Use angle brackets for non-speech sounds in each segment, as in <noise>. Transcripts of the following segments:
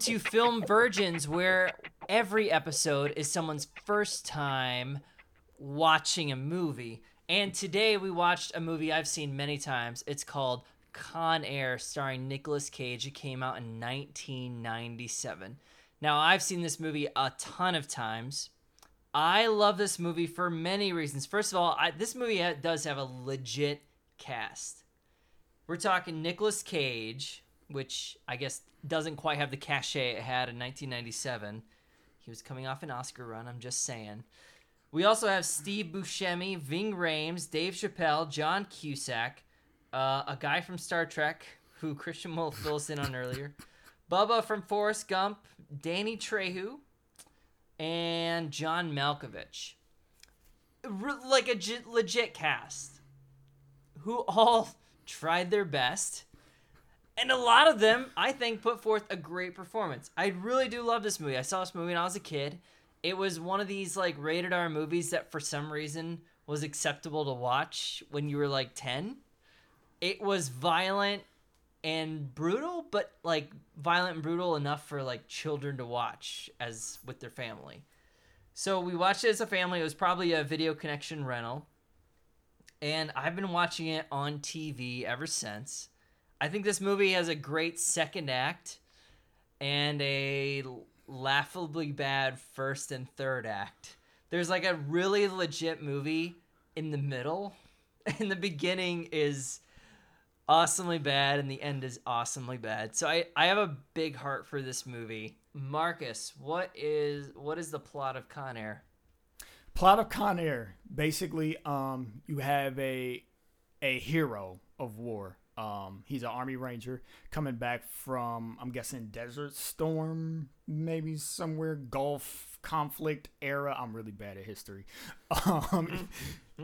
to Film Virgins, where every episode is someone's first time watching a movie. And today we watched a movie I've seen many times. It's called Con Air, starring Nicolas Cage. It came out in 1997. Now, I've seen this movie a ton of times. I love this movie for many reasons. First of all, I, this movie does have a legit cast. We're talking Nicolas Cage, which I guess doesn't quite have the cachet it had in 1997. He was coming off an Oscar run, I'm just saying. We also have Steve Buscemi, Ving Rhames, Dave Chappelle, John Cusack, uh, a guy from Star Trek who Christian will fill us in on earlier, Bubba from Forrest Gump, Danny Trejo, and John Malkovich. R- like a legit cast who all <laughs> tried their best. And a lot of them, I think, put forth a great performance. I really do love this movie. I saw this movie when I was a kid. It was one of these like rated R movies that for some reason was acceptable to watch when you were like 10. It was violent and brutal, but like violent and brutal enough for like children to watch as with their family. So we watched it as a family. It was probably a video connection rental. And I've been watching it on TV ever since. I think this movie has a great second act and a laughably bad first and third act. There's like a really legit movie in the middle, <laughs> and the beginning is awesomely bad, and the end is awesomely bad. So I, I have a big heart for this movie. Marcus, what is what is the plot of Con Air? Plot of Con Air. Basically, um, you have a a hero of war. Um, he's an army ranger coming back from, I'm guessing, Desert Storm, maybe somewhere, Gulf conflict era. I'm really bad at history. <laughs> Um,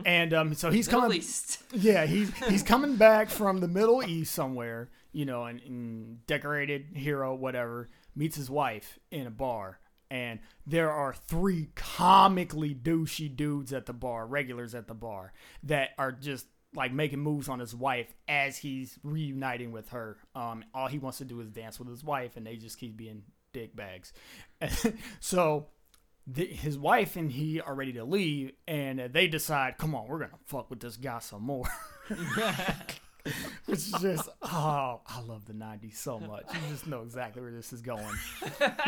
and um, so he's Middle coming. East. <laughs> Yeah, he's he's <laughs> coming back from the Middle East somewhere, you know, and, and decorated hero, whatever, meets his wife in a bar. And there are three comically douchey dudes at the bar, regulars at the bar, that are just like making moves on his wife as he's reuniting with her. Um, all he wants to do is dance with his wife, and they just keep being dick bags. <laughs> so the, his wife and he are ready to leave, and they decide, come on, we're gonna fuck with this guy some more. <laughs> Is just, oh, I love the 90s so much. You just know exactly where this is going.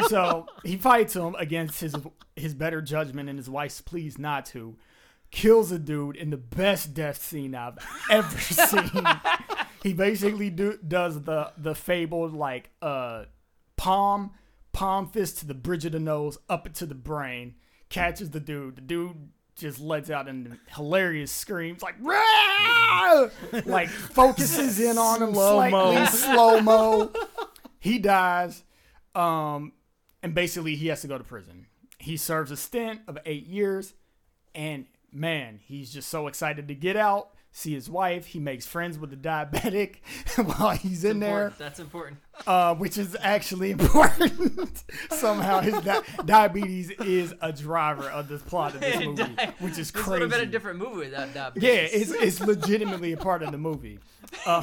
so he fights him against his his better judgment and his wife's pleas not to. Kills a dude in the best death scene I've <laughs> ever seen. <laughs> he basically do, does the the fabled like uh palm palm fist to the bridge of the nose, up into the brain, catches the dude. The dude just lets out an hilarious screams like Rah! <laughs> like focuses in on him slightly slow mo. He dies, um, and basically he has to go to prison. He serves a stint of eight years, and man, he's just so excited to get out. See his wife. He makes friends with the diabetic <laughs> while he's in there That's important. uh, which is actually <laughs> important. Somehow, his di- diabetes is a driver of the plot of this <laughs> movie, which is crazy. This would have been a different movie without that. Yeah, it's it's legitimately a part of the movie. Uh,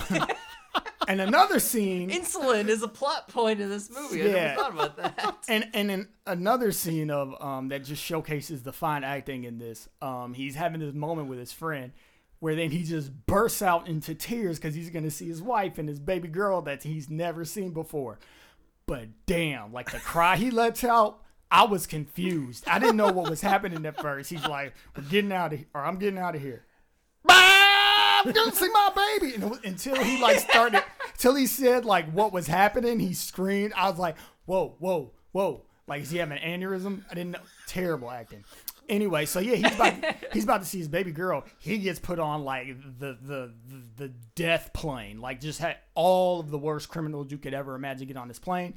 and another scene, Insulin is a plot point in this movie. I Yeah. never thought about that. <laughs> and and in another scene of um that just showcases the fine acting in this. Um, he's having this moment with his friend. Where then he just bursts out into tears because he's gonna see his wife and his baby girl that he's never seen before. But damn, like the cry he lets out, I was confused. I didn't know what was happening at first. He's like, "We're getting out of here," or "I'm getting out of here." I'm gonna see my baby, and until he like started, till he said like what was happening, he screamed. I was like, "Whoa, whoa, whoa!" Like, is he having an aneurysm? I didn't know. Terrible acting. Anyway, so yeah, he's about <laughs> he's about to see his baby girl. He gets put on like the the the, the death plane, like just had all of the worst criminals you could ever imagine get on this plane.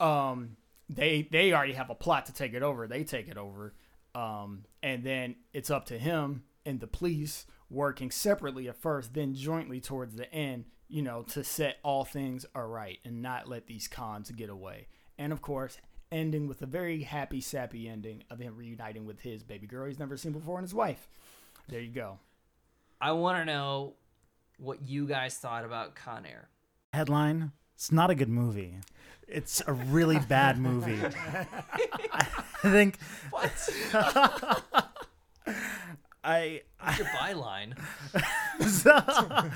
Um, they they already have a plot to take it over. They take it over, um, and then it's up to him and the police working separately at first, then jointly towards the end, you know, to set all things aright and not let these cons get away. And of course, ending with a very happy, sappy ending of him reuniting with his baby girl he's never seen before and his wife. There you go. I want to know what you guys thought about Con Air. Headline: It's not a good movie. It's a really bad movie. <laughs> I think What? <laughs> <laughs> I Your <laughs> byline. <laughs>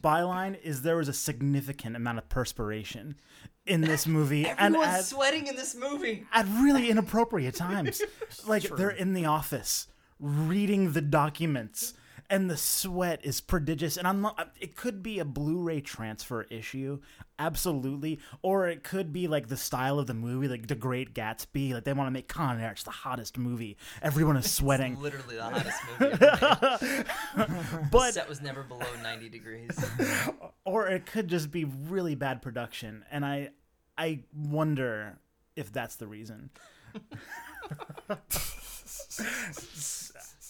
byline is there was a significant amount of perspiration in this movie and Everyone's at, sweating in this movie. at really inappropriate times. <laughs> like they're in the office reading the documents and the sweat is prodigious. And I'm not it could be a Blu-ray transfer issue absolutely or it could be like the style of the movie like The Great Gatsby like they want to make Con Air it's the hottest movie everyone is <laughs> sweating. Literally the hottest <laughs> movie <laughs> but that was never below 90 degrees. or it could just be really bad production and i i wonder if that's the reason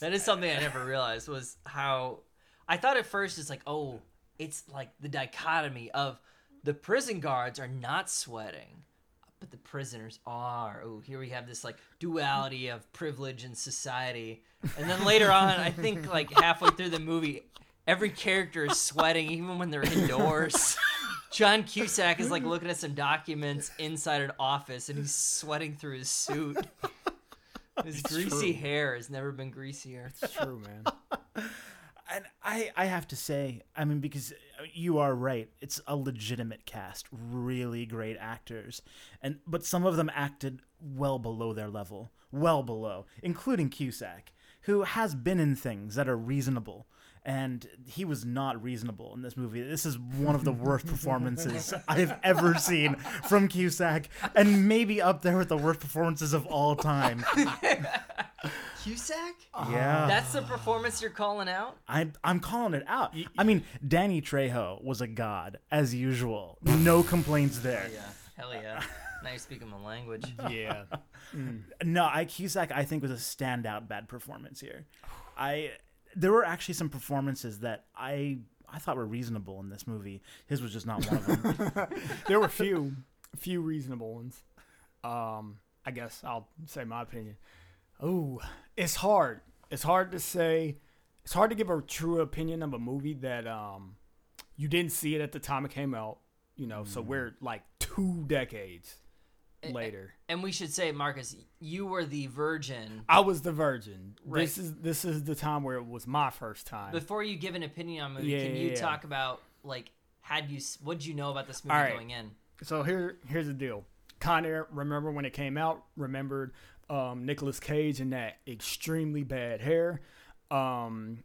That is something I never realized was how I thought at first it's like, oh, it's like the dichotomy of the prison guards are not sweating, but the prisoners are. Oh, here we have this like duality of privilege and society. And then later on, I think like halfway through the movie, every character is sweating even when they're indoors. <laughs> John Cusack is like looking at some documents inside an office and he's sweating through his suit. <laughs> His greasy hair has never been greasier. It's true, man. <laughs> and i i have to say i mean because uh, you are right it's a legitimate cast really great actors and but some of them acted well below their level well below including cusack who has been in things that are reasonable and he was not reasonable in this movie. This is one of the <laughs> worst performances I've ever seen from Cusack, and maybe up there with the worst performances of all time. <laughs> Cusack? Yeah, That's the performance you're calling out? I'm I'm calling it out. I mean, Danny Trejo was a god as usual. No complaints there. Yeah. Hell yeah. Now you're speaking my language. <laughs> Yeah. No, I Cusack I think was a standout bad performance here. I there were actually some performances that I I thought were reasonable in this movie. His was just not one of them. <laughs> there were few, few reasonable ones. Um, I guess I'll say my opinion. Oh, it's hard. It's hard to say. It's hard to give a true opinion of a movie that um, you didn't see it at the time it came out. You know, so we're like two decades later. And we should say, Marcus, you were the virgin. I was the virgin. Right. This is this is the time where it was my first time. Before you give an opinion on the movie, Yeah, can you yeah. talk about like had you what did you know about this movie right. going in? So here, here's the deal. Con Air, remember when it came out? Remembered um, Nicolas Cage and that extremely bad hair. Um,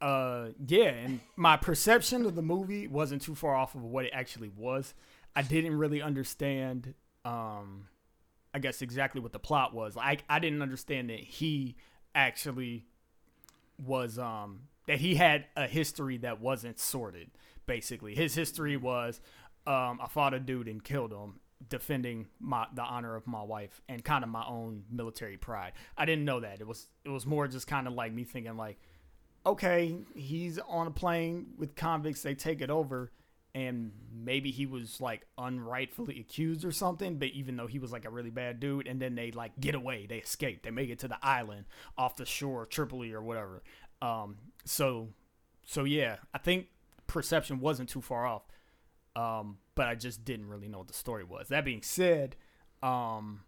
uh, yeah, and my perception of the movie wasn't too far off of what it actually was. I didn't really understand, um, I guess exactly what the plot was. Like, I didn't understand that he actually was um that he had a history that wasn't sorted basically. His history was um i fought a dude and killed him defending my the honor of my wife and kind of my own military pride. I didn't know that. It was it was more just kind of like me thinking like okay he's on a plane with convicts they take it over and maybe he was like unrightfully accused or something but even though he was like a really bad dude and then they like get away they escape they make it to the island off the shore tripoli or whatever. Um so so yeah i think perception wasn't too far off um but i just didn't really know what the story was. That being said um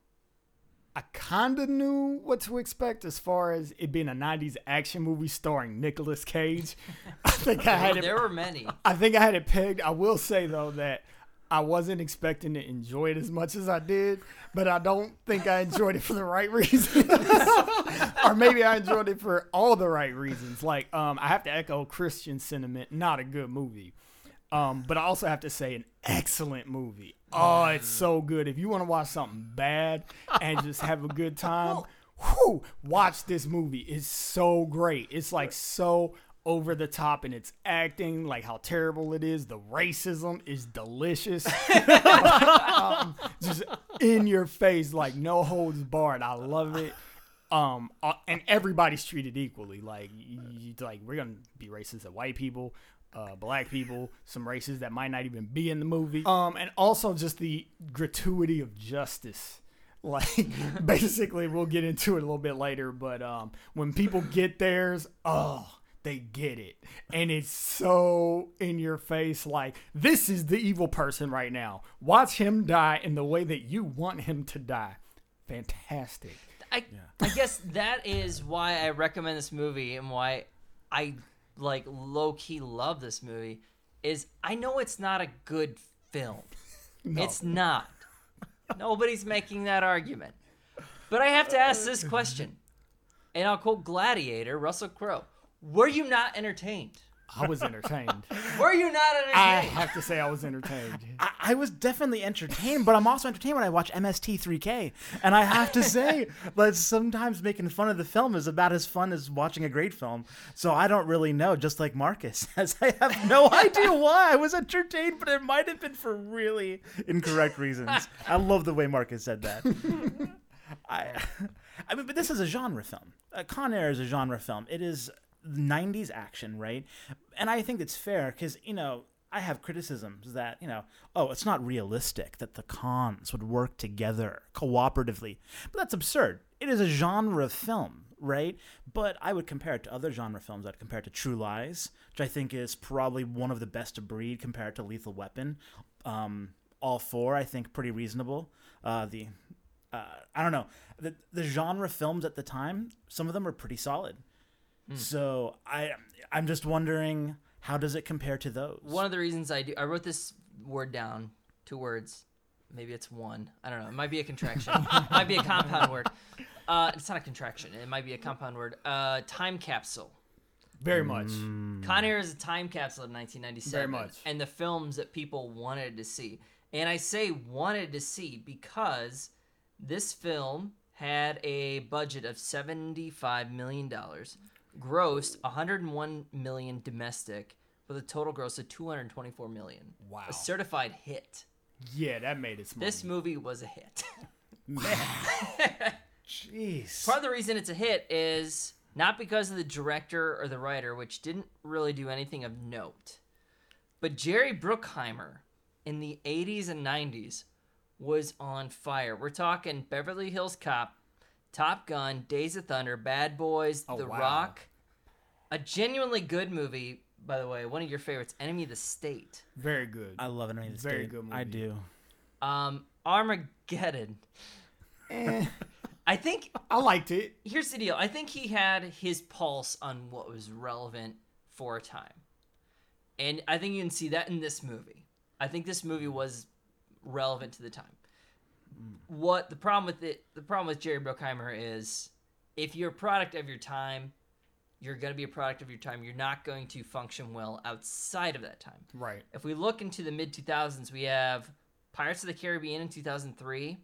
I kind of knew what to expect as far as it being a 90s action movie starring Nicolas Cage. I think I had it There were many. I think I had it pegged. I will say though that I wasn't expecting to enjoy it as much as I did, but I don't think I enjoyed it for the right reasons. <laughs> or maybe I enjoyed it for all the right reasons. Like, um, I have to echo Christian sentiment, not a good movie. Um, but I also have to say an excellent movie. Oh, it's so good. If you want to watch something bad and just have a good time, <laughs> whew, watch this movie. It's so great. It's like so over the top in its acting, like how terrible it is. The racism is delicious. <laughs> um, just in your face, like no holds barred. I love it. Um, uh, and everybody's treated equally. Like, you, you- like we're gonna be racist at white people, uh, black people, some races that might not even be in the movie. Um, and also just the gratuity of justice. <laughs> Like, basically, we'll get into it a little bit later. But um, when people get theirs, oh, they get it, and it's so in your face. Like, this is the evil person right now. Watch him die in the way that you want him to die. Fantastic. I, I guess that is why I recommend this movie and why I like low key love this movie is I know it's not a good film. <laughs> It's not. Nobody's making that argument. But I have to ask this <laughs> question. And I'll quote Gladiator, Russell Crowe. Were you not entertained? I was entertained. <laughs> Were you not entertained? I have to say, I was entertained. <laughs> I, I was definitely entertained, but I'm also entertained when I watch MST3K. And I have to say <laughs> that sometimes making fun of the film is about as fun as watching a great film. So I don't really know, just like Marcus as I have no idea why I was entertained, but it might have been for really incorrect reasons. I love the way Marcus said that. I, I mean, but this is a genre film. Uh, Con Air is a genre film. It is 90s action, right? And I think it's fair because, you know, I have criticisms that, you know, oh, it's not realistic that the cons would work together cooperatively. But that's absurd. It is a genre film, right? But I would compare it to other genre films. I'd compare it to True Lies, which I think is probably one of the best to breed compared to Lethal Weapon. Um, all four, I think, pretty reasonable. Uh, the uh, I don't know the the genre films at the time. Some of them are pretty solid. So I I'm just wondering how does it compare to those? One of the reasons I do, I wrote this word down, two words. Maybe it's one. I don't know. It might be a contraction. <laughs> it might be a compound word. Uh, it's not a contraction. It might be a compound word. Uh, time capsule. Very much. Con Air is a time capsule of 1997. Very much. And the films that people wanted to see. And I say wanted to see because this film had a budget of $75 million, grossed 101 million domestic, with a total gross of 224 million. Wow. A certified hit. Yeah, that made it smart. This movie was a hit. <laughs> Jeez. Part of the reason it's a hit is not because of the director or the writer, which didn't really do anything of note, but Jerry Bruckheimer in the 80s and 90s was on fire. We're talking Beverly Hills Cop, Top Gun, Days of Thunder, Bad Boys, Oh, The wow. Rock. A genuinely good movie, by the way, one of your favorites, Enemy of the State. Very good. I love it. It's Very good I do. Um, Armageddon. Eh, I think I liked it. here's the deal. I think he had his pulse on what was relevant for a time. And I think you can see that in this movie. I think this movie was relevant to the time. What the problem with it the problem with Jerry Bruckheimer is if you're a product of your time, you're going to be a product of your time. You're not going to function well outside of that time. Right. If we look into the mid 2000s, we have Pirates of the Caribbean in 2003.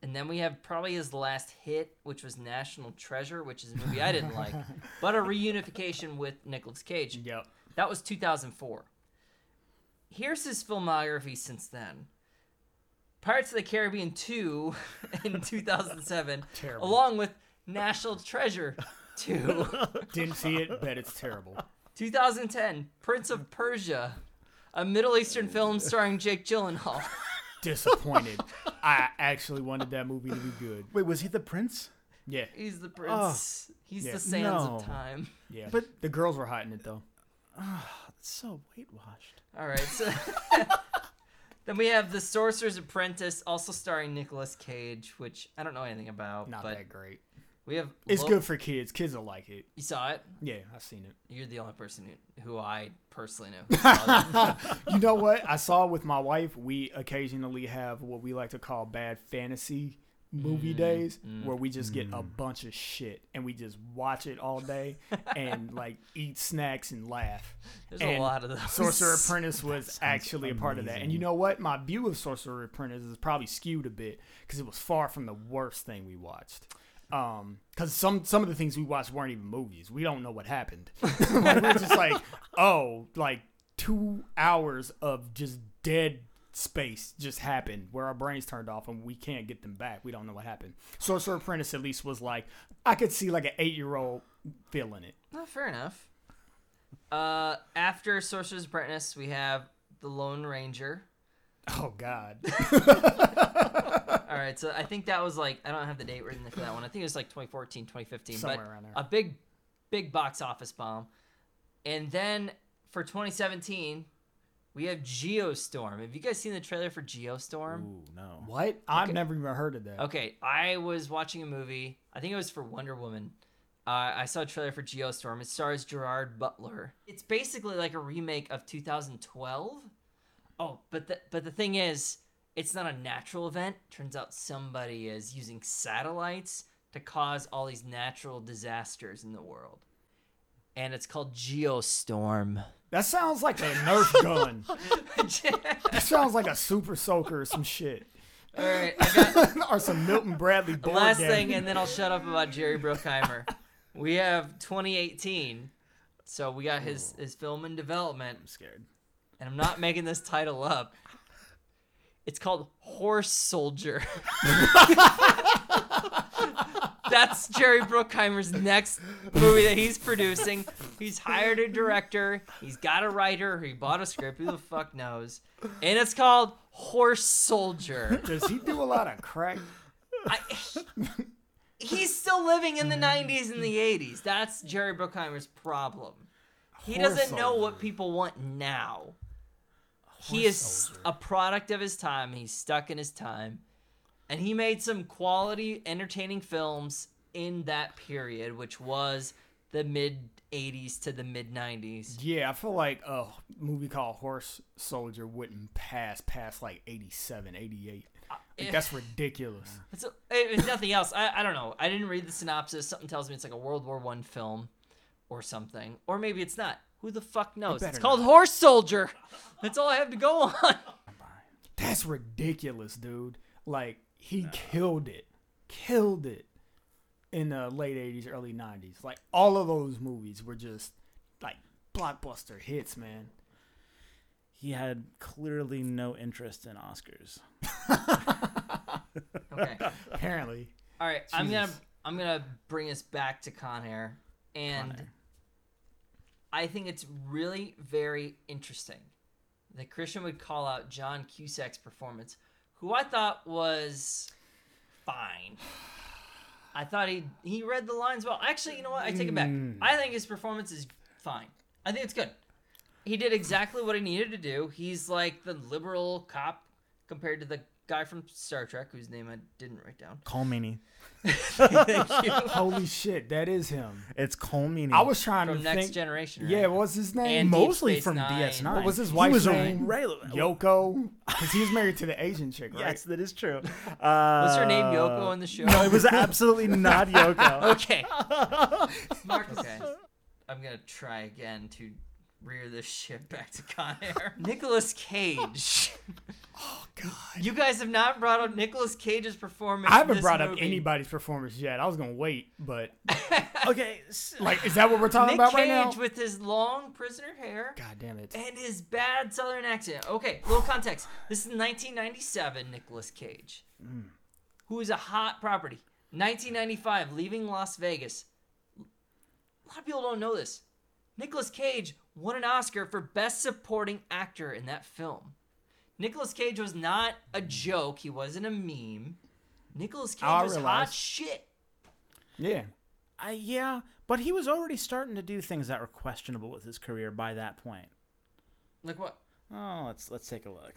And then we have probably his last hit, which was National Treasure, which is a movie I didn't like, <laughs> but a reunification with Nicolas Cage. Yep. That was 2004. Here's his filmography since then Pirates of the Caribbean 2 <laughs> in 2007, <laughs> Terrible. along with National Treasure 2. <laughs> Didn't see it, bet it's terrible. 2010, Prince of Persia, a Middle Eastern film starring Jake Gyllenhaal. Disappointed. I actually wanted that movie to be good. Wait, was he the prince? Yeah. He's the prince. Ah. He's Yeah. the sands No. of time. Yeah. But- the girls were hot in it though. Ah, it's so whitewashed. All right, so then we have The Sorcerer's Apprentice, also starring Nicolas Cage, which I don't know anything about, Not but that great. we have. It's Lo- good for kids. Kids will like it. You saw it. Yeah, I've seen it. You're the only person who, who I personally know. Who <laughs> saw. <laughs> You know what? I saw with my wife. We occasionally have what we like to call bad fantasy movie mm. days, mm. where we just get a mm. bunch of shit and we just watch it all day and <laughs> like eat snacks and laugh. There's And a lot of those. Sorcerer <laughs> Apprentice was actually a part of that. And you know what? My view of Sorcerer Apprentice is probably skewed a bit because it was far from the worst thing we watched. Um, because some some of the things we watched weren't even movies. We don't know what happened. <laughs> like, we're just like, oh, like two hours of just dead space just happened where our brains turned off and we can't get them back. We don't know what happened. Sorcerer Apprentice at least was like I could see like an eight year old feeling it. Oh, fair enough. Uh, after Sorcerer's Apprentice, we have The Lone Ranger. Oh God. <laughs> <laughs> All right, so I think that was like I don't have the date written for that one. I think it was like 2014, 2015, Somewhere but around there. a big, big box office bomb. And then for 2017, we have Geostorm. Have you guys seen the trailer for Geostorm? Ooh, no. what? I've never even heard of that. Okay, I was watching a movie. I think it was for Wonder Woman. Uh, I saw a trailer for Geostorm. It stars Gerard Butler. It's basically like a remake of 2012. Oh, but the but the thing is, it's not a natural event. Turns out somebody is using satellites to cause all these natural disasters in the world, and it's called Geostorm. That sounds like a Nerf gun. <laughs> that sounds like a Super Soaker or some shit. all right, I got <laughs> or some Milton Bradley board last game. thing, and then I'll shut up about Jerry Bruckheimer. we have 2018, so we got his his film in development, I'm scared. and I'm not making this title up. It's called Horse Soldier. <laughs> That's Jerry Bruckheimer's next movie that he's producing. He's hired a director. He's got a writer. He bought a script. Who the fuck knows? And it's called Horse Soldier. Does he do a lot of crack? I, he's still living in the 90s and the 80s. That's Jerry Bruckheimer's problem. He Horse doesn't know soldier. what people want now. He is a product of his time. He's stuck in his time. And he made some quality, entertaining films in that period, which was the mid 80s to the mid 90s. Yeah, I feel like a movie called Horse Soldier wouldn't pass past like 87, 88. Uh, like, that's ridiculous. <laughs> It's, it's nothing else. I, I don't know. I didn't read the synopsis. Something tells me it's like a World War One film or something. Or maybe it's not. Who the fuck knows? better It's called Horse Soldier. That's all I have to go on. That's ridiculous, dude. Like he killed it, killed it in the late 80s, early 90s. Like all of those movies were just like blockbuster hits, man. He had clearly no interest in Oscars. <laughs> Okay. Apparently. All right. I'm gonna I'm gonna bring us back to Con Air, and Con Air. I think it's really very interesting that Christian would call out John Cusack's performance, who I thought was fine. I thought he he read the lines well. Actually, you know what? I take it back. Hmm. I think his performance is fine. I think it's good. He did exactly what he needed to do. He's like the liberal cop compared to the guy from Star Trek, whose name I didn't write down. Colm Meaney. <laughs> Thank you. Holy shit, that is him. It's Colm Meaney. I was trying From to Next think. Generation. Right? Yeah, what was his name? And- mostly from Nine. DS9. What was his He wife's was a name? regular. Yoko, <laughs> because he was married to the Asian chick, right? Yes, that is true. Uh, Was her name Yoko in the show? No, it was absolutely <laughs> not Yoko. Okay. Marcus. Okay. I'm gonna try again to rear this shit <laughs> back to Con Air. <laughs> Nicolas Cage. <laughs> Oh God. You guys have not brought up Nicolas Cage's performance. I haven't this brought up anybody's performance yet. I was gonna wait, but okay, s- like, is that what we're talking Nick about Cage right now? Cage with his long prisoner hair God damn it! and his bad southern accent. Okay, little context. This is 1997 Nicolas Cage, mm. who is a hot property. 1995, leaving Las Vegas. A lot of people don't know this. Nicolas Cage won an Oscar for Best Supporting Actor in that film. Nicolas Cage was not a joke. He wasn't a meme. Nicolas Cage I was hot shit. Yeah, I, yeah, but he was already starting to do things that were questionable with his career by that point. Like what? Oh, let's let's take a look.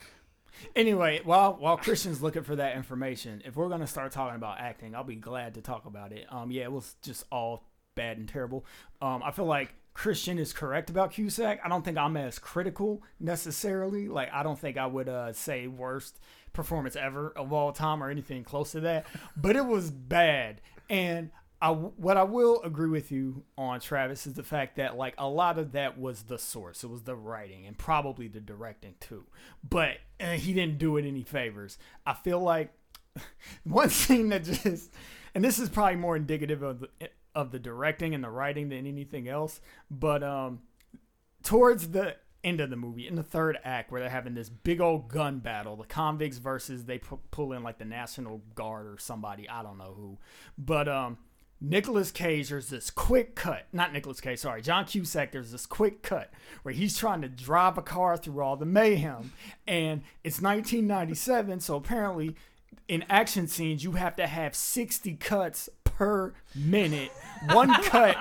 Anyway, while while Christian's looking for that information, if we're gonna start talking about acting, I'll be glad to talk about it. Um, yeah, it was just all bad and terrible. Um, I feel like Christian is correct about Cusack. I don't think I'm as critical necessarily. Like, I don't think I would uh, say worst performance ever of all time or anything close to that. But it was bad, and I what I will agree with you on Travis is the fact that like a lot of that was the source. It was the writing and probably the directing too. But uh, he didn't do it any favors. I feel like <laughs> one scene that just and this is probably more indicative of the of the directing and the writing than anything else. But um towards the end of the movie in the third act where they're having this big old gun battle the convicts versus they pu- pull in like the national guard or somebody i don't know who but um Nicolas Cage, there's this quick cut. Not Nicolas Cage, sorry. John Cusack, there's this quick cut where he's trying to drive a car through all the mayhem. And it's 1997, so apparently in action scenes, you have to have 60 cuts per minute. One <laughs> cut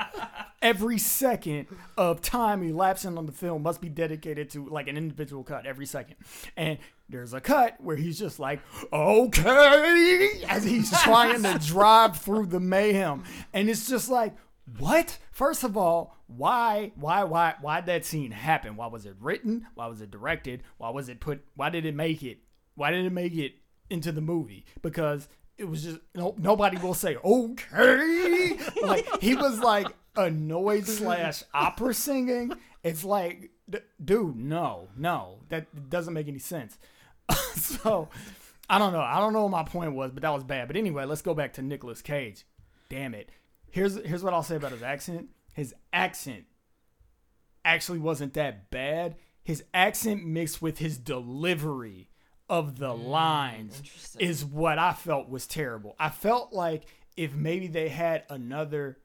every second of time elapsing on the film must be dedicated to like an individual cut every second. And there's a cut where he's just like, okay, as he's <laughs> trying to drive through the mayhem. And it's just like, what? First of all, why, why, why, why did that scene happen? Why was it written? Why was it directed? Why was it put? Why did it make it? Why did it make it into the movie? Because it was just no, nobody will say okay. <laughs> like he was like annoyed slash opera singing. It's like, d- dude, no, no, that doesn't make any sense. <laughs> so I don't know. I don't know what my point was, but that was bad. But anyway, let's go back to Nicolas Cage. Damn it. Here's here's what I'll say about his accent. His accent actually wasn't that bad. His accent mixed with his delivery of the lines is what I felt was terrible. I felt like if maybe they had another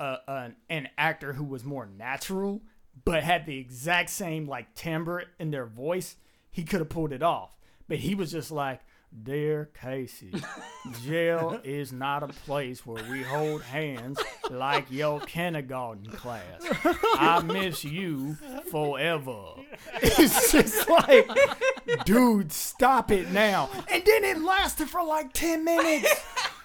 uh, an, an actor who was more natural but had the exact same like timbre in their voice, he could have pulled it off. But he was just like, "Dear Casey, jail <laughs> is not a place where we hold hands like your kindergarten class. I miss you forever." <laughs> It's just like, dude, stop it now. And then it lasted for like 10 minutes.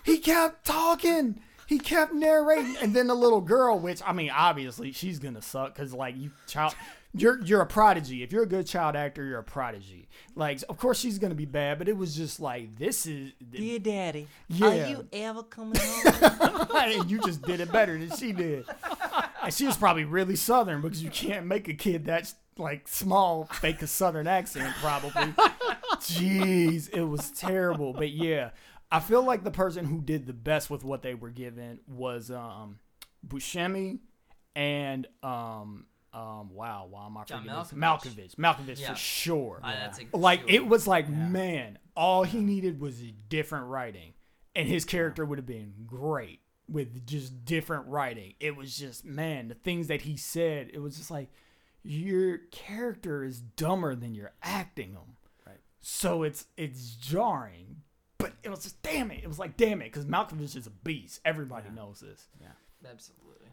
He kept talking. He kept narrating. And then the little girl, which, I mean, obviously she's going to suck because, like, you child. You're you're a prodigy. If you're a good child actor, you're a prodigy. Like, of course she's gonna be bad, but it was just like this is Dear Daddy, Yeah. are you ever coming <laughs> home? and you just did it better than she did. And she was probably really southern because you can't make a kid that's like small fake a southern accent probably. Jeez, it was terrible. But yeah, I feel like the person who did the best with what they were given was um Buscemi and um um wow, why am I John forgetting Malkovich. Malkovich. Malkovich Yeah. for sure. Ah, like sure. it was like man, all he needed was a different writing and his character would have been great with just different writing. It was just man, the things that he said, it was just like your character is dumber than you're acting them. Right. So it's it's jarring, but it was just damn it. It was like damn it because Malkovich is a beast. Everybody knows this. Yeah, absolutely.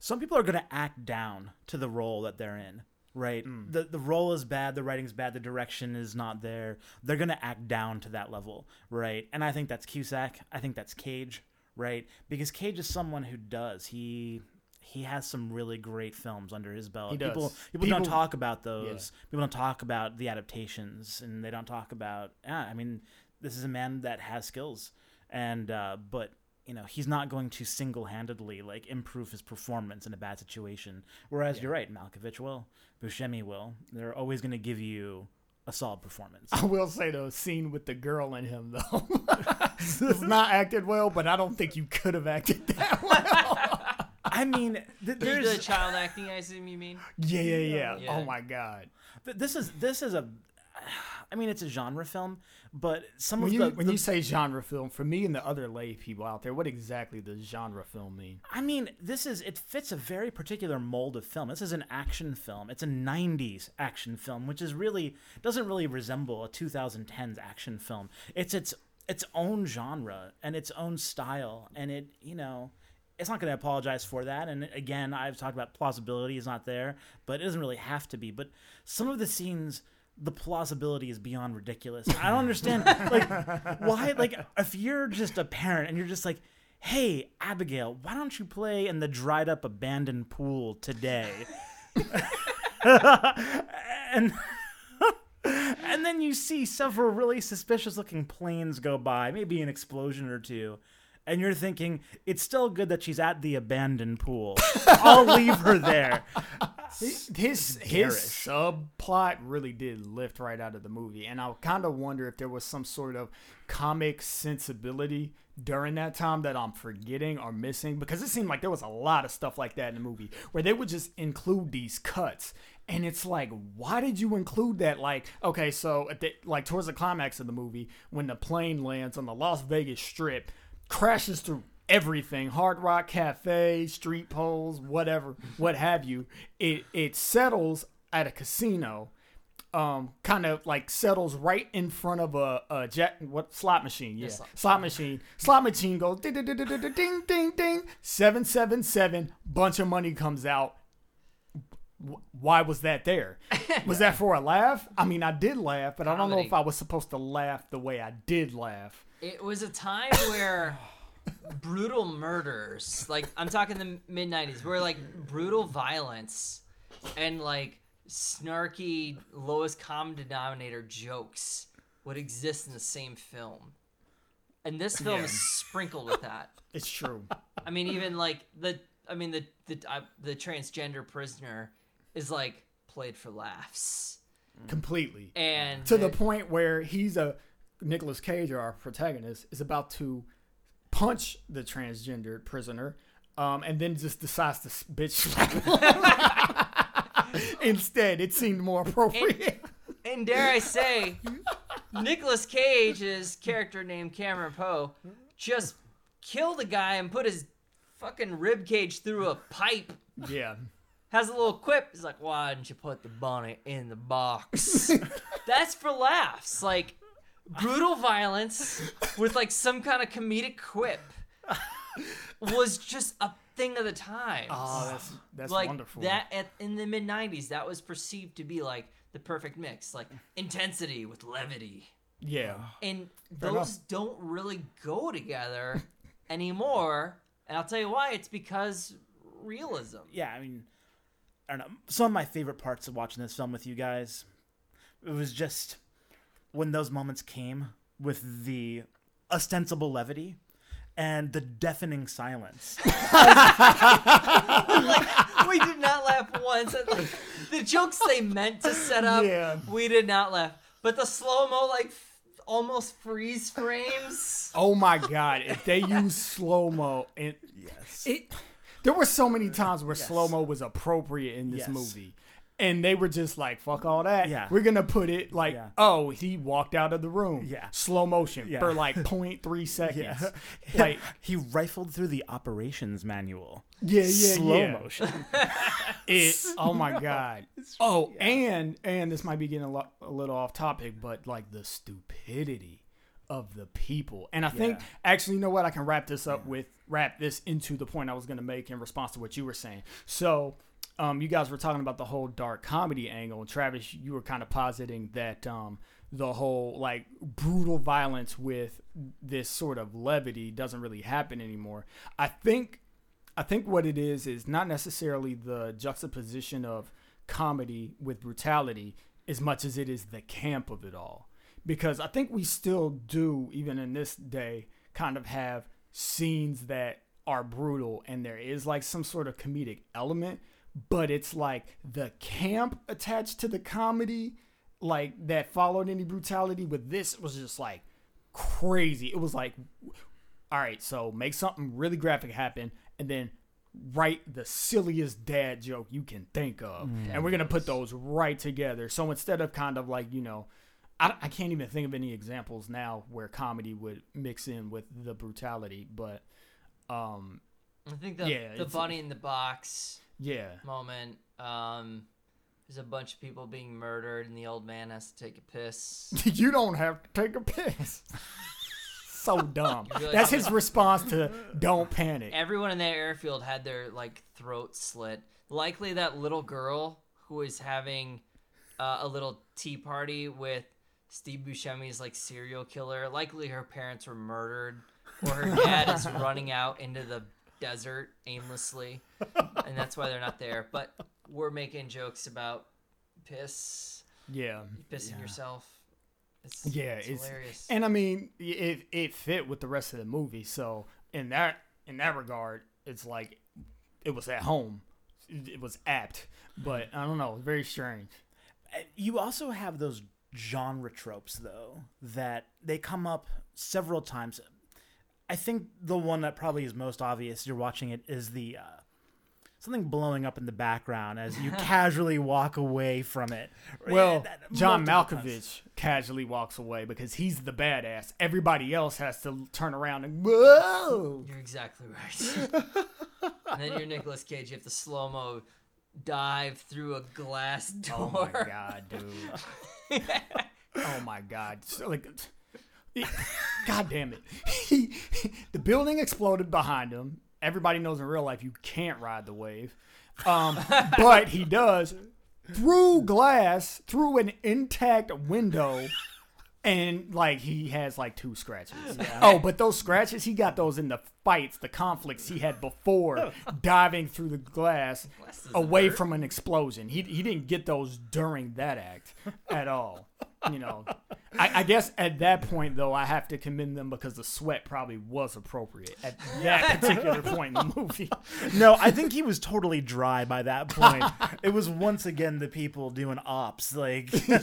Some people are going to act down to the role that they're in right? The the role is bad the writing's bad the direction is not there. They're going to act down to that level right? And i think that's cusack. I think that's cage right? Because cage is someone who does. He he has some really great films under his belt. Does. people people, don't talk about those. People don't talk about the adaptations and they don't talk about yeah i mean this is a man that has skills and uh but you know he's not going to single-handedly like improve his performance in a bad situation whereas you're right malkovich will buscemi will they're always going to give you a solid performance <laughs> I will say the scene with the girl in him though. <laughs> it's not acted well, but I don't think you could have acted that <laughs> well. i mean th- The child acting, I assume you mean? yeah, yeah, yeah, Yeah. Oh my god. th- this is this is a i mean it's a genre film but some When of you the, when the- you say genre film, for me and the other lay people out there, what exactly does genre film mean? I mean, this is it fits a very particular mold of film. This is an action film. It's a 90s action film, which is really doesn't really resemble a 2010s action film. It's its its own genre and its own style and it, you know, it's not going to apologize for that. And again, I've talked about plausibility is not there, but it doesn't really have to be. But some of the scenes the plausibility is beyond ridiculous. I don't understand like <laughs> why like if you're just a parent and you're just like hey abigail why don't you play in the dried up abandoned pool today <laughs> and and then you see several really suspicious looking planes go by maybe an explosion or two and you're thinking it's still good that she's at the abandoned pool i'll leave her there <laughs> his his subplot really did lift right out of the movie, and I kind of wonder if there was some sort of comic sensibility during that time that I'm forgetting or missing because it seemed like there was a lot of stuff like that in the movie where they would just include these cuts. And it's like, why did you include that? Like, okay, so at the, like towards the climax of the movie, when the plane lands on the Las Vegas Strip, crashes through everything. Hard rock cafe street poles whatever what have you. It it settles at a casino um kind of like settles right in front of a, a jet what slot machine yeah, slot, slot machine. slot machine goes ding ding ding ding ding ding ding 777 bunch of money comes out. Why was that there? <laughs> Was that for a laugh? I mean, I did laugh, but I don't know if I was supposed to laugh the way I did laugh. It was a time where <sighs> brutal murders, like I'm talking the mid '90s, where like brutal violence and like snarky lowest common denominator jokes would exist in the same film, and this film is sprinkled with that. <laughs> it's true. I mean, even like the, I mean the the uh, the transgender prisoner is like played for laughs, completely. And to the point where he's a Nicolas Cage, our protagonist, is about to punch the transgendered prisoner, um, and then just decides to bitch slap him. <laughs> Instead, it seemed more appropriate. And dare I say, Nicolas Cage's character named Cameron Poe just killed a guy and put his fucking rib cage through a pipe. yeah, Has a little quip. He's like, "Why didn't you put the bunny in the box?" <laughs> That's for laughs. Like brutal violence with like some kind of comedic quip was just a thing of the times oh, that's that's like wonderful. that at, in the mid 90s that was perceived to be like the perfect mix like intensity with levity yeah, and Fair those enough. don't really go together anymore and i'll tell you why it's because realism yeah, I mean, I don't know. Some of my favorite parts of watching this film with you guys, it was just when those moments came with the ostensible levity and the deafening silence. <laughs> we did not laugh once at like the jokes they meant to set up Yeah. we did not laugh but the slow-mo like almost freeze frames Oh my god, if they use slow mo and yes. it there were so many times where slow mo was appropriate in this Yes. movie. And they were just like, fuck all that. Yeah. We're gonna put it like, Yeah. oh, he walked out of the room. Yeah. Slow motion Yeah. for like <laughs> 0.3 seconds. <laughs> yeah. Like, he rifled through the operations manual. yeah, yeah, Slow yeah. motion. <laughs> It, oh my god. Oh, and and this might be getting a, lo- a little off topic, but like the stupidity of the people. And I think actually, you know what? I can wrap this up with wrap this into the point I was going to make in response to what you were saying. So, um, you guys were talking about the whole dark comedy angle, Travis, you were kind of positing that um, the whole like brutal violence with this sort of levity doesn't really happen anymore. I think I think what it is is not necessarily the juxtaposition of comedy with brutality as much as it is the camp of it all. Because I think we still do, even in this day, kind of have scenes that are brutal and there is like some sort of comedic element, but it's like the camp attached to the comedy, like that followed any brutality. With this, was just like crazy. It was like all right, so make something really graphic happen and then write the silliest dad joke you can think of. And we're going to put those right together. So instead of kind of like, you know, I, I can't even think of any examples now where comedy would mix in with the brutality, but um i think the, Yeah, the bunny in the box yeah. moment um there's a bunch of people being murdered and the old man has to take a piss <laughs> you don't have to take a piss. <laughs> so dumb. Really? That's his response to don't panic. everyone in that airfield had their like throat slit. Likely that little girl who is having uh, a little tea party with Steve Buscemi's like serial killer. Likely her parents were murdered, or her dad is <laughs> running out into the desert aimlessly, and that's why they're not there. But we're making jokes about piss, Yeah. pissing yourself. It's, Yeah, it's, it's- hilarious. And I mean, it it fit with the rest of the movie. So in that in that regard, it's like it was at home. it was apt, but I don't know, very strange. Uh, you also have those genre tropes though that they come up several times. I think the one that probably is most obvious you're watching it is the uh, something blowing up in the background as you <laughs> casually walk away from it. Well, That- John multiple times. Malkovich casually walks away because he's the badass. Everybody else has to turn around and whoa. You're exactly right. <laughs> and then you're Nicolas Cage. You have to slow mo dive through a glass door. Oh my god, dude. <laughs> oh my god. So, like God damn it. He, the building exploded behind him. Everybody knows in real life you can't ride the wave. Um, <laughs> but he does through glass, through an intact window. And like he has like two scratches. <laughs> Oh, but those scratches he got those in the fights, the conflicts he had before <laughs> diving through the glass Glass away hurt. from an explosion. He he didn't get those during that act at all. You know, I, I guess at that point though, I have to commend them because the sweat probably was appropriate at that particular point in the movie. No, I think he was totally dry by that point. it was once again the people doing ops, like <laughs> at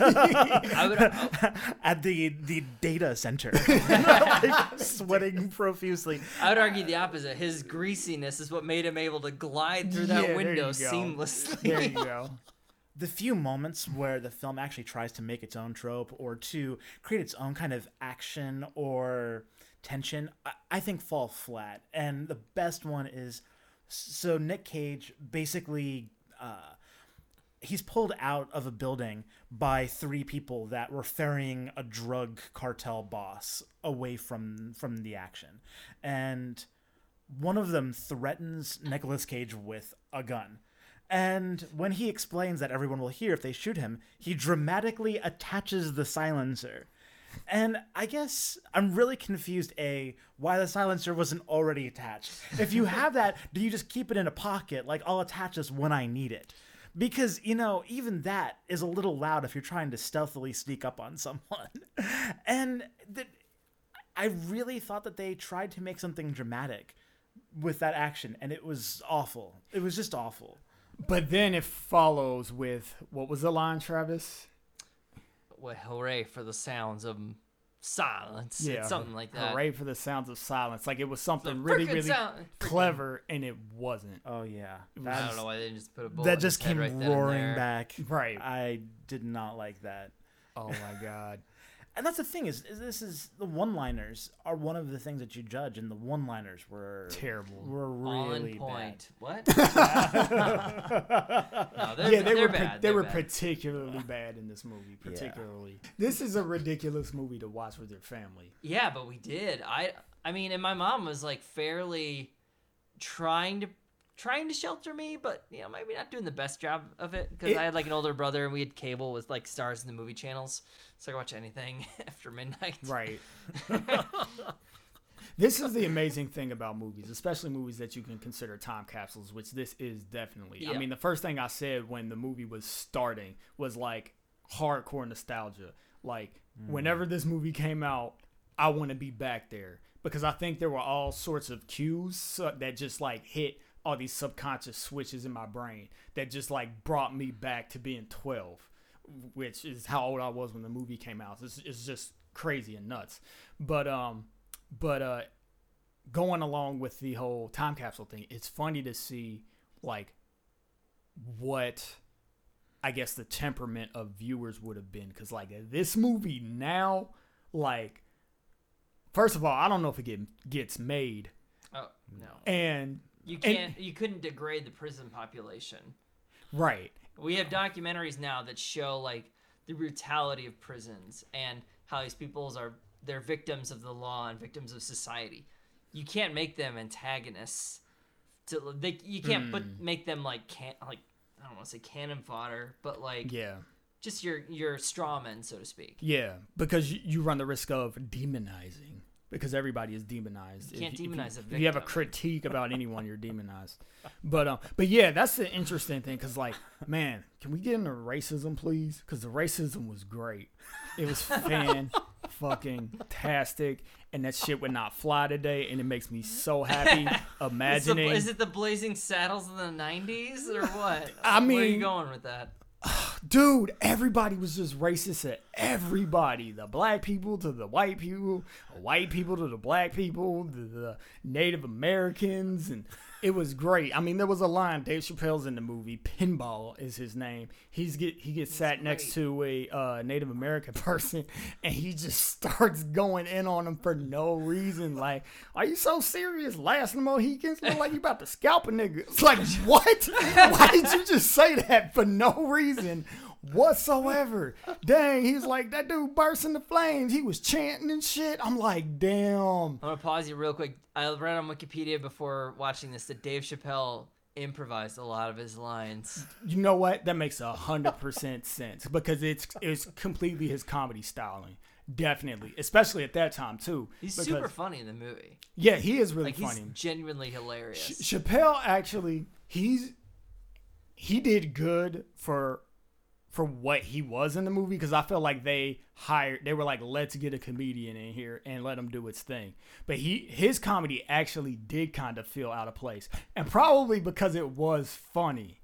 the the data center, <laughs> like, sweating profusely. I would argue the opposite. His greasiness is what made him able to glide through that Yeah, window you seamlessly. There you go. The few moments where the film actually tries to make its own trope or to create its own kind of action or tension, I, think fall flat. And the best one is so Nick Cage basically. Uh, he's pulled out of a building by three people that were ferrying a drug cartel boss away from from the action and one of them threatens Nicolas Cage with a gun and when he explains that everyone will hear if they shoot him he dramatically attaches the silencer and I guess I'm really confused. A, why the silencer wasn't already attached. If you have that, do you just keep it in a pocket? Like, I'll attach this when I need it. Because, you know, even that is a little loud if you're trying to stealthily sneak up on someone. <laughs> And I really thought that they tried to make something dramatic with that action, and it was awful. It was just awful. But then it follows with what was the line, Travis? Well, hooray for the sounds of silence. It's something like that. Hooray for the sounds of silence. Like it was something really, really sound- clever, and it wasn't. Oh, yeah. I don't know why they didn't just put a bullet. that just his came right roaring back. Right. I did not like that. Oh my god. <laughs> And that's the thing is, is this is the one-liners are one of the things that you judge, and the one-liners were Terrible. Were really On point. What? <laughs> no, they're, yeah, they they're were bad. they they're were bad. particularly bad in this movie. Particularly, this is a ridiculous movie to watch with your family. Yeah, but we did. I I mean, and my mom was like fairly trying to trying to shelter me, but you know, maybe not doing the best job of it because I had like an older brother and we had cable with like stars in the movie channels, so I could watch anything <laughs> after midnight. Right. <laughs> this is the amazing thing about movies, especially movies that you can consider time capsules, which this is definitely. I mean, the first thing I said when the movie was starting was like hardcore nostalgia. Like, mm. whenever this movie came out, I want to be back there because I think there were all sorts of cues that just like hit all these subconscious switches in my brain that just like brought me back to being 12 which is how old I was when the movie came out. It's, it's just crazy and nuts. But um, but uh, going along with the whole time capsule thing, it's funny to see like what I guess the temperament of viewers would have been because like this movie now, like first of all, I don't know if it get, gets made, Oh no, and you can't. you couldn't degrade the prison population. right, We have documentaries now that show like the brutality of prisons and how these peoples are they're victims of the law and victims of society. You can't make them antagonists. To they, you can't put hmm. make them like can like I don't want to say cannon fodder, but like yeah. just your your straw men, so to speak. Yeah, because you run the risk of demonizing because everybody is demonized. You can't if, if demonize a If you have a critique about anyone, you're <laughs> demonized. But um, but yeah, that's the interesting thing because like, man, can we get into racism, please? Because the racism was great. It was fan fucking tastic, and that shit would not fly today, and it makes me so happy <laughs> Is, the, imagining. is it the Blazing Saddles in the '90s or what? I where are you mean- going with that? <sighs> dude, everybody was just racist at everybody. The black people to the white people, white people to the black people, the, the Native Americans, and it was great. I mean, there was a line. Dave Chappelle's in the movie. Pinball is his name. He's get he gets sat next to a uh, Native American <laughs> person, and he just starts going in on him for no reason. Like, are you so serious? Last Mohicans look like you about to scalp a nigga. It's like, what? <laughs> Why did you just say that for no reason? Whatsoever. Dang, he's like that dude burst into flames. He was chanting and shit. I'm like, damn. I'm gonna pause you real quick. I read on Wikipedia before watching this that Dave Chappelle improvised a lot of his lines. You know what? That makes a hundred percent sense because it's it's completely his comedy styling. Definitely, especially at that time too. He's because- super funny in the movie. Yeah, he is really Like he's funny. genuinely hilarious. Chappelle actually, he's he did good for for what he was in the movie because I feel like they hired they were like let's get a comedian in here and let him do its thing. But he his comedy actually did kind of feel out of place. And probably because it was funny.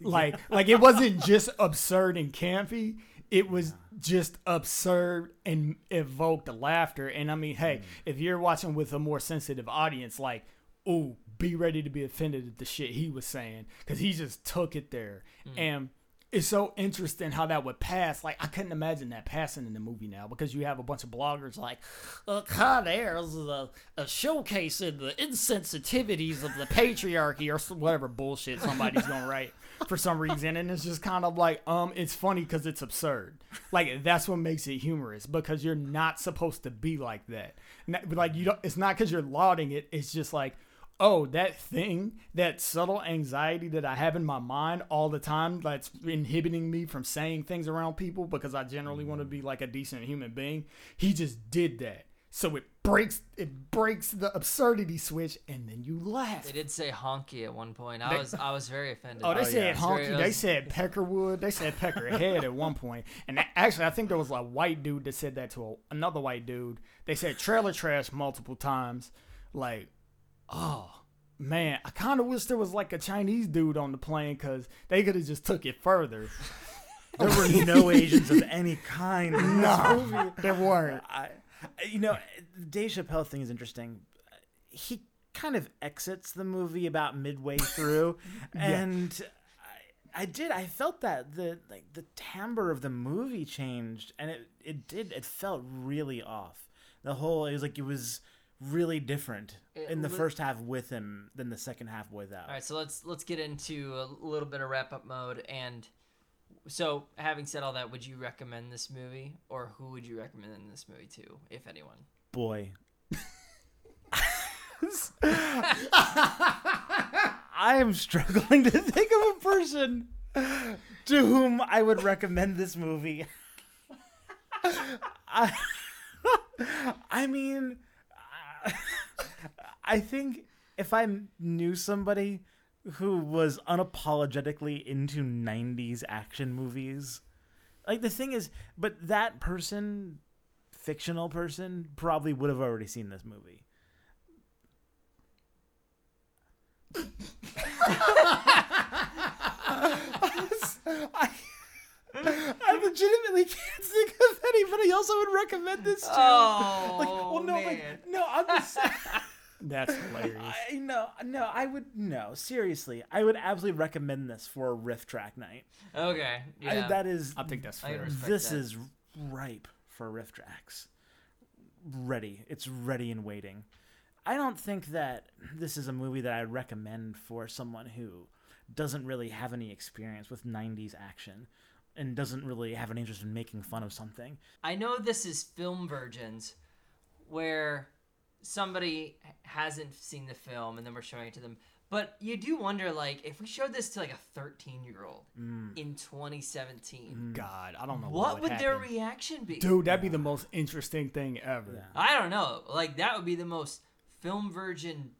Like like it wasn't just absurd and campy. It was just absurd and evoked laughter. And I mean, hey, mm. if you're watching with a more sensitive audience, like, ooh, be ready to be offended at the shit he was saying because he just took it there. Mm. And it's so interesting how that would pass. Like, I couldn't imagine that passing in the movie now because you have a bunch of bloggers like, look, Air is a, a showcase in the insensitivities of the patriarchy or whatever bullshit somebody's to write for some reason. And it's just kind of like, um, it's funny because it's absurd. Like, that's what makes it humorous because you're not supposed to be like that. Like, you don't, it's not because you're lauding it. It's just like, oh, that thing, that subtle anxiety that I have in my mind all the time that's inhibiting me from saying things around people because I generally want to mm. be like a decent human being. He just did that. So it breaks it breaks the absurdity switch and then you laugh. They did say honky at one point. I They- was I was very offended. Oh, they oh, by said that. It's very- honky. it They was- said peckerwood. They said peckerhead at one point. And actually, I think there was a white dude that said that to a, another white dude. They said trailer trash multiple times. Like, oh man, I kind of wish there was like a Chinese dude on the plane because they could have just took it further. <laughs> There were no Asians of any kind in this movie. No, there weren't. I, you know, the Dave Chappelle thing is interesting. He kind of exits the movie about midway <laughs> through, and I, I did. I felt that the like the timbre of the movie changed, and it it did. It felt really off. The whole it was like it was really different It in the li- first half with him than the second half without. All right, so let's let's get into a little bit of wrap up mode. And so, having said all that, would you recommend this movie, or who would you recommend this movie to, if anyone? boy. <laughs> I am struggling to think of a person to whom I would recommend this movie. <laughs> I, <laughs> I mean, <laughs> I think if I knew somebody who was unapologetically into 90s action movies, like the thing is, but that person fictional person probably would have already seen this movie. <laughs> <laughs> I, I legitimately can't think of anybody else I would recommend this to. Oh, like, well, no, like, no, I'm just. saying. <laughs> That's hilarious. I no, no, I would no. Seriously, I would absolutely recommend this for a riff track night. Okay, I- yeah. that is I think that's I can fair. respect this that. is ripe for RiffTrax. Ready. It's ready and waiting. I don't think that this is a movie that I recommend for someone who doesn't really have any experience with 90s action and doesn't really have an interest in making fun of something. I know this is Film Virgins, where somebody hasn't seen the film and then we're showing it to them. But you do wonder, like, if we showed this to like a 13 year old Mm. in 2017, God, I don't know what would their reaction be? Dude, that'd be the most interesting thing ever. Yeah. I don't know. Like that would be the most film virgin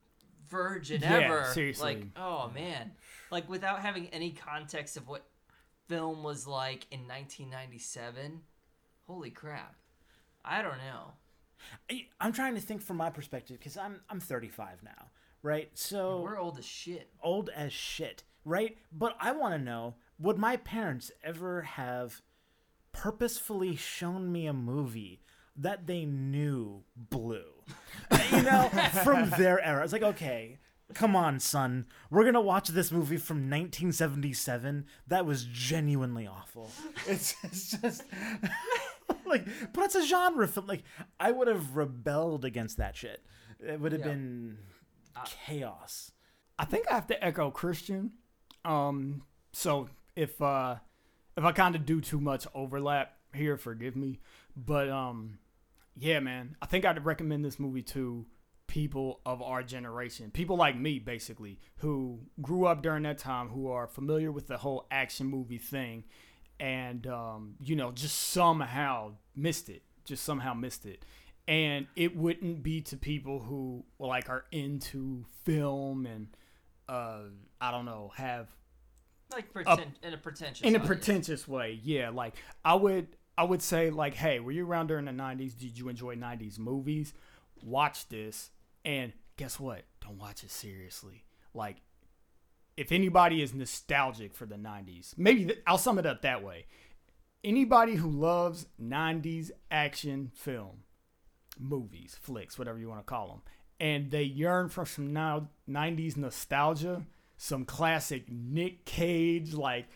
virgin Yeah, ever. seriously. Like, oh man. Like without having any context of what film was like in 1997. Holy crap. I don't know. I- I'm trying to think from my perspective because I'm I'm 35 now, right? So We're old as shit. old as shit, right? But I want to know would my parents ever have purposefully shown me a movie that they knew blew? <laughs> you know, from their era. It's like, okay, come on, son. We're going to watch this movie from 1977 that was genuinely awful. <laughs> It's, it's just. <laughs> like, but it's a genre film. Like, I would have rebelled against that shit. It would have Yeah. been chaos. I think I have to echo Christian. Um, so if uh, if I kind of do too much overlap here, forgive me. But um, yeah, man, I think I'd recommend this movie to people of our generation, people like me, basically, who grew up during that time, who are familiar with the whole action movie thing, and um, you know, just somehow missed it, just somehow missed it. And it wouldn't be to people who like are into film and uh, I don't know, have Like pretend in a pretentious. in a pretentious way. Yeah, like I would I would say like, hey, were you around during the '90s? Did you enjoy '90s movies? Watch this, and guess what? Don't watch it seriously. Like, if anybody is nostalgic for the '90s, maybe th- I'll sum it up that way. Anybody who loves '90s action film, movies, flicks, whatever you want to call them, and they yearn for some now '90s nostalgia, some classic Nick Cage, like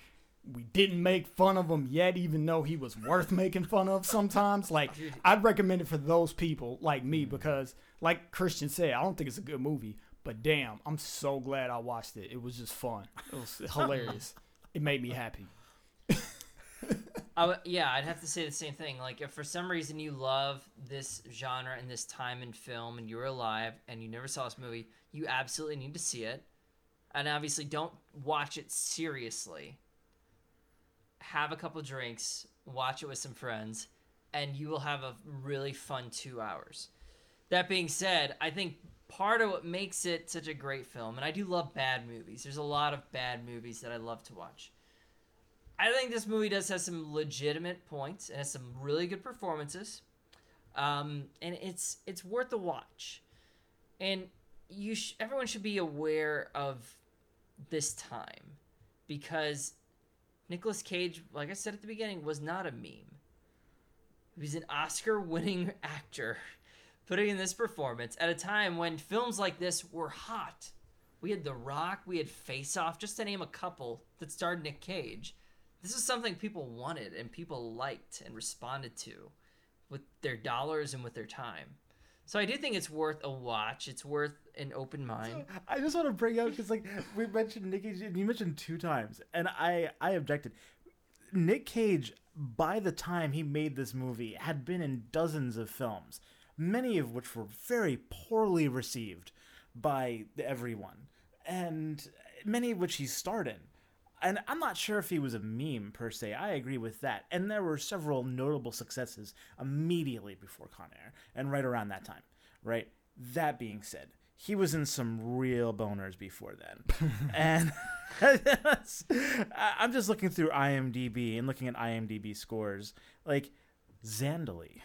we didn't make fun of him yet, even though he was worth making fun of sometimes. <laughs> Like, I'd recommend it for those people like me mm-hmm. because, like Christian said, I don't think it's a good movie, but damn, I'm so glad I watched it. It was just fun. It was <laughs> hilarious. It made me happy. <laughs> I yeah, I'd have to say the same thing. Like, if for some reason you love this genre and this time in film, and you were alive and you never saw this movie, you absolutely need to see it. And obviously, don't watch it seriously. Have a couple drinks, watch it with some friends, and you will have a really fun two hours. That being said, I think part of what makes it such a great film, and I do love bad movies. There's a lot of bad movies that I love to watch. I think this movie does have some legitimate points and has some really good performances, um, and it's it's worth a watch. And you, sh- everyone should be aware of this time because Nicolas Cage, like I said at the beginning, was not a meme. He was an Oscar-winning <laughs> actor, putting in this performance at a time when films like this were hot. We had The Rock, we had Face Off, just to name a couple that starred Nick Cage. This is something people wanted and people liked and responded to with their dollars and with their time. So I do think it's worth a watch. It's worth an open mind. I just want to bring up because like we mentioned Nick Cage, you mentioned two times, and I I objected. Nick Cage, by the time he made this movie, had been in dozens of films, many of which were very poorly received by everyone, and many of which he starred in. And I'm not sure if he was a meme per se. I agree with that. And there were several notable successes immediately before Con Air and right around that time, right? That being said, he was in some real boners before then. <laughs> and <laughs> I'm just looking through IMDb and looking at IMDb scores. Like, Zandalee,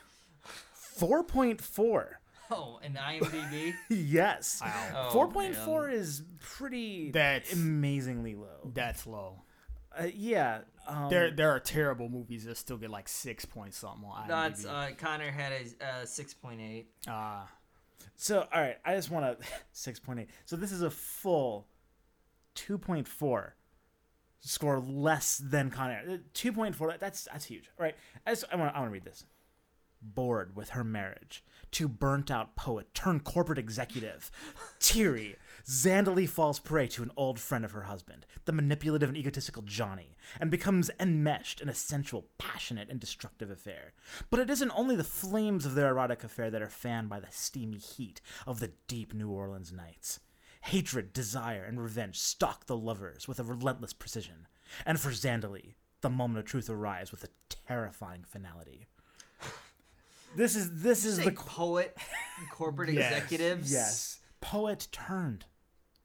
4.4. Oh, an IMDb. <laughs> Yes. Oh, 4.4 is pretty That's- amazingly low. That's low. Uh, yeah. Um, There, there are terrible movies that still get like six point something on IMDb. That's uh, Con Air had a uh, six point eight. Ah, So, all right, I just want to <laughs> 6.8. So this is a full 2.4 score less than Con Air. Uh, 2.4 that's that's huge. All right. I just I want I want to read this. Bored with her marriage, to burnt out poet turned corporate executive, Thierry, Zandalee falls prey to an old friend of her husband, the manipulative and egotistical Johnny, and becomes enmeshed in a sensual, passionate, and destructive affair. But it isn't only the flames of their erotic affair that are fanned by the steamy heat of the deep New Orleans nights. Hatred, desire, and revenge stalk the lovers with a relentless precision. And for Zandalee, the moment of truth arrives with a terrifying finality. This is this is Say the poet, corporate Yes, executives. yes poet turned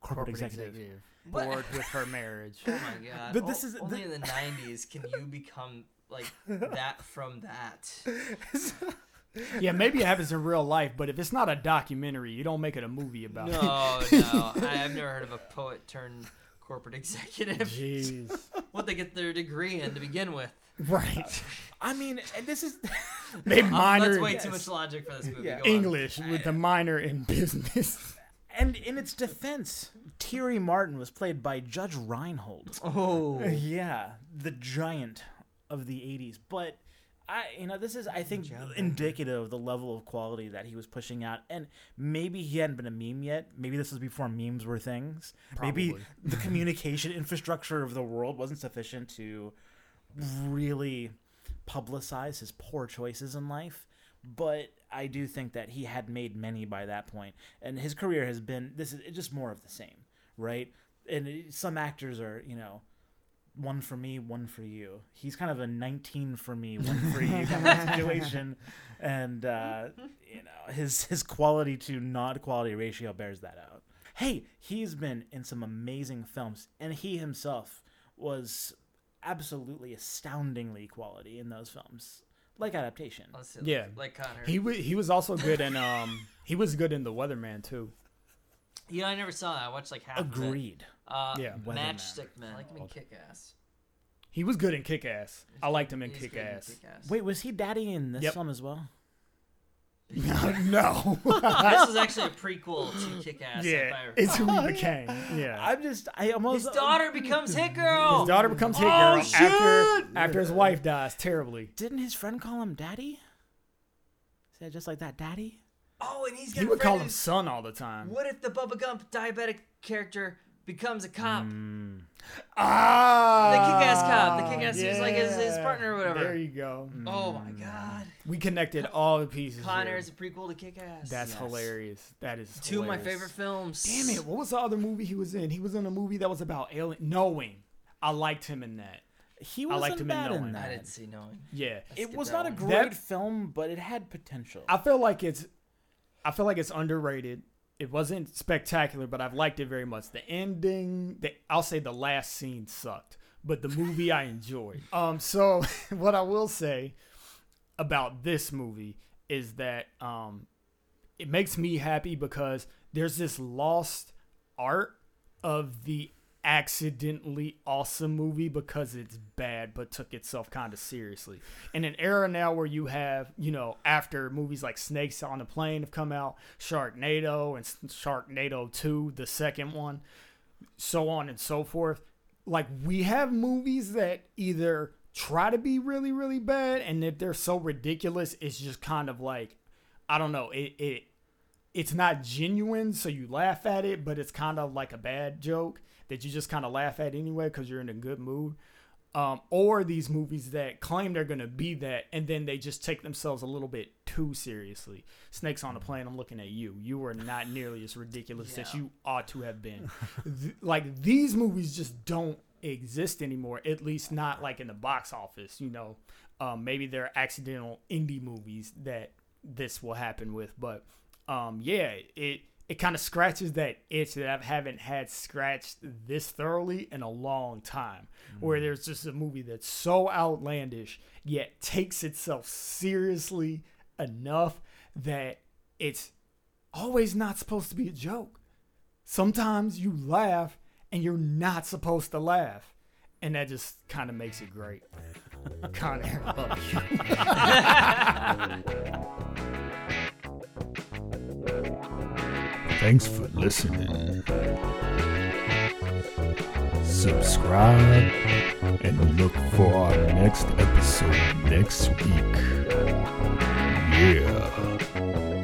corporate, corporate executive. executive. What? Bored with her marriage. <laughs> Oh my god. But this O- is- only the- in the '90s can you become like that from that. <laughs> Yeah, maybe it happens in real life, but if it's not a documentary, you don't make it a movie about it. No, no. I, I've never heard of a poet turned corporate <laughs> executive. Jeez. What they get their degree in to begin with. Right. I mean, and this is <laughs> They Um, minor that's way in too much logic for this movie. Yeah. English with the minor in business. and in its defense, Thierry Martin was played by Judge Reinhold. Oh. Yeah, the giant of the 80s. But I you know, this is I think indicative of the level of quality that he was pushing out. And maybe he hadn't been a meme yet. Maybe this was before memes were things. Maybe the communication <laughs> infrastructure of the world wasn't sufficient to really publicize his poor choices in life. But I do think that he had made many by that point, and his career has been this is just more of the same, right? And it, some actors are, you know, one for me, one for you. He's kind of a 19 for me, one <laughs> for you kind of situation, and uh, you know his his quality to not quality ratio bears that out. Hey, he's been in some amazing films, and he himself was absolutely astoundingly quality in those films, like adaptation. Let's Yeah. Like Con Air. He wa he was also good in um <laughs> he was good in The Weatherman too. yeah, I never saw that. I watched like half of it. Agreed. Uh, Yeah. Weatherman. Matchstick Man. I like him in Kick Ass. He was good in Kick Ass. I liked him in Kick good in Ass. Kick-Ass. Wait, was he daddy in this Yep. film as well? <laughs> no. this is actually a prequel to Kick Ass. yeah, it's who he became. Yeah. I'm just, I almost. His daughter becomes Hit Girl. His daughter becomes Hit Oh, Girl after after his wife dies terribly. Didn't his friend call him daddy? Said just like that, daddy? Oh, and he's He gonna would call him son all the time. What if the Bubba Gump diabetic character becomes a cop? Mm. Ah, The kick-ass cop. The kick-ass- he was like his- his partner or whatever. There you go. Oh my God. We connected all the pieces. Con Air here. is a prequel to Kick Ass. That's Yes. hilarious. That is two of my favorite films. Damn it! What was the other movie he was in? He was in a movie that was about alien. Knowing. I liked him in that. He wasn't liked him in bad in, Knowing. that. I didn't see Knowing. Yeah. It was that not a great That- film, but it had potential. I feel like it's I feel like it's underrated. It wasn't spectacular, but I've liked it very much. The ending, the I'll say the last scene sucked, but the movie I enjoyed. <laughs> Um so <laughs> what I will say about this movie is that um it makes me happy because there's this lost art of the accidentally awesome movie because it's bad but took itself kind of seriously. In an era now where you have, you know, after movies like Snakes on a Plane have come out, Sharknado and Sharknado 2, the second one, so on and so forth. Like we have movies that either try to be really really bad and if they're so ridiculous it's just kind of like I don't know, it it it's not genuine, so you laugh at it, but it's kind of like a bad joke that you just kind of laugh at anyway because you're in a good mood. Um, or these movies that claim they're gonna be that, and then they just take themselves a little bit too seriously. Snakes on a plane. I'm looking at you. You are not nearly as ridiculous as you ought to have been. <laughs> Th- like these movies just don't exist anymore. At least not like in the box office. You know, um, maybe they're accidental indie movies that this will happen with, but um, yeah, it it kind of scratches that itch that I haven't had scratched this thoroughly in a long time. Where mm. there's just a movie that's so outlandish yet takes itself seriously enough that it's always not supposed to be a joke. Sometimes you laugh and you're not supposed to laugh. And that just kind of makes it great. Con Air, I love you. Thanks for listening. Subscribe and look for our next episode next week. Yeah.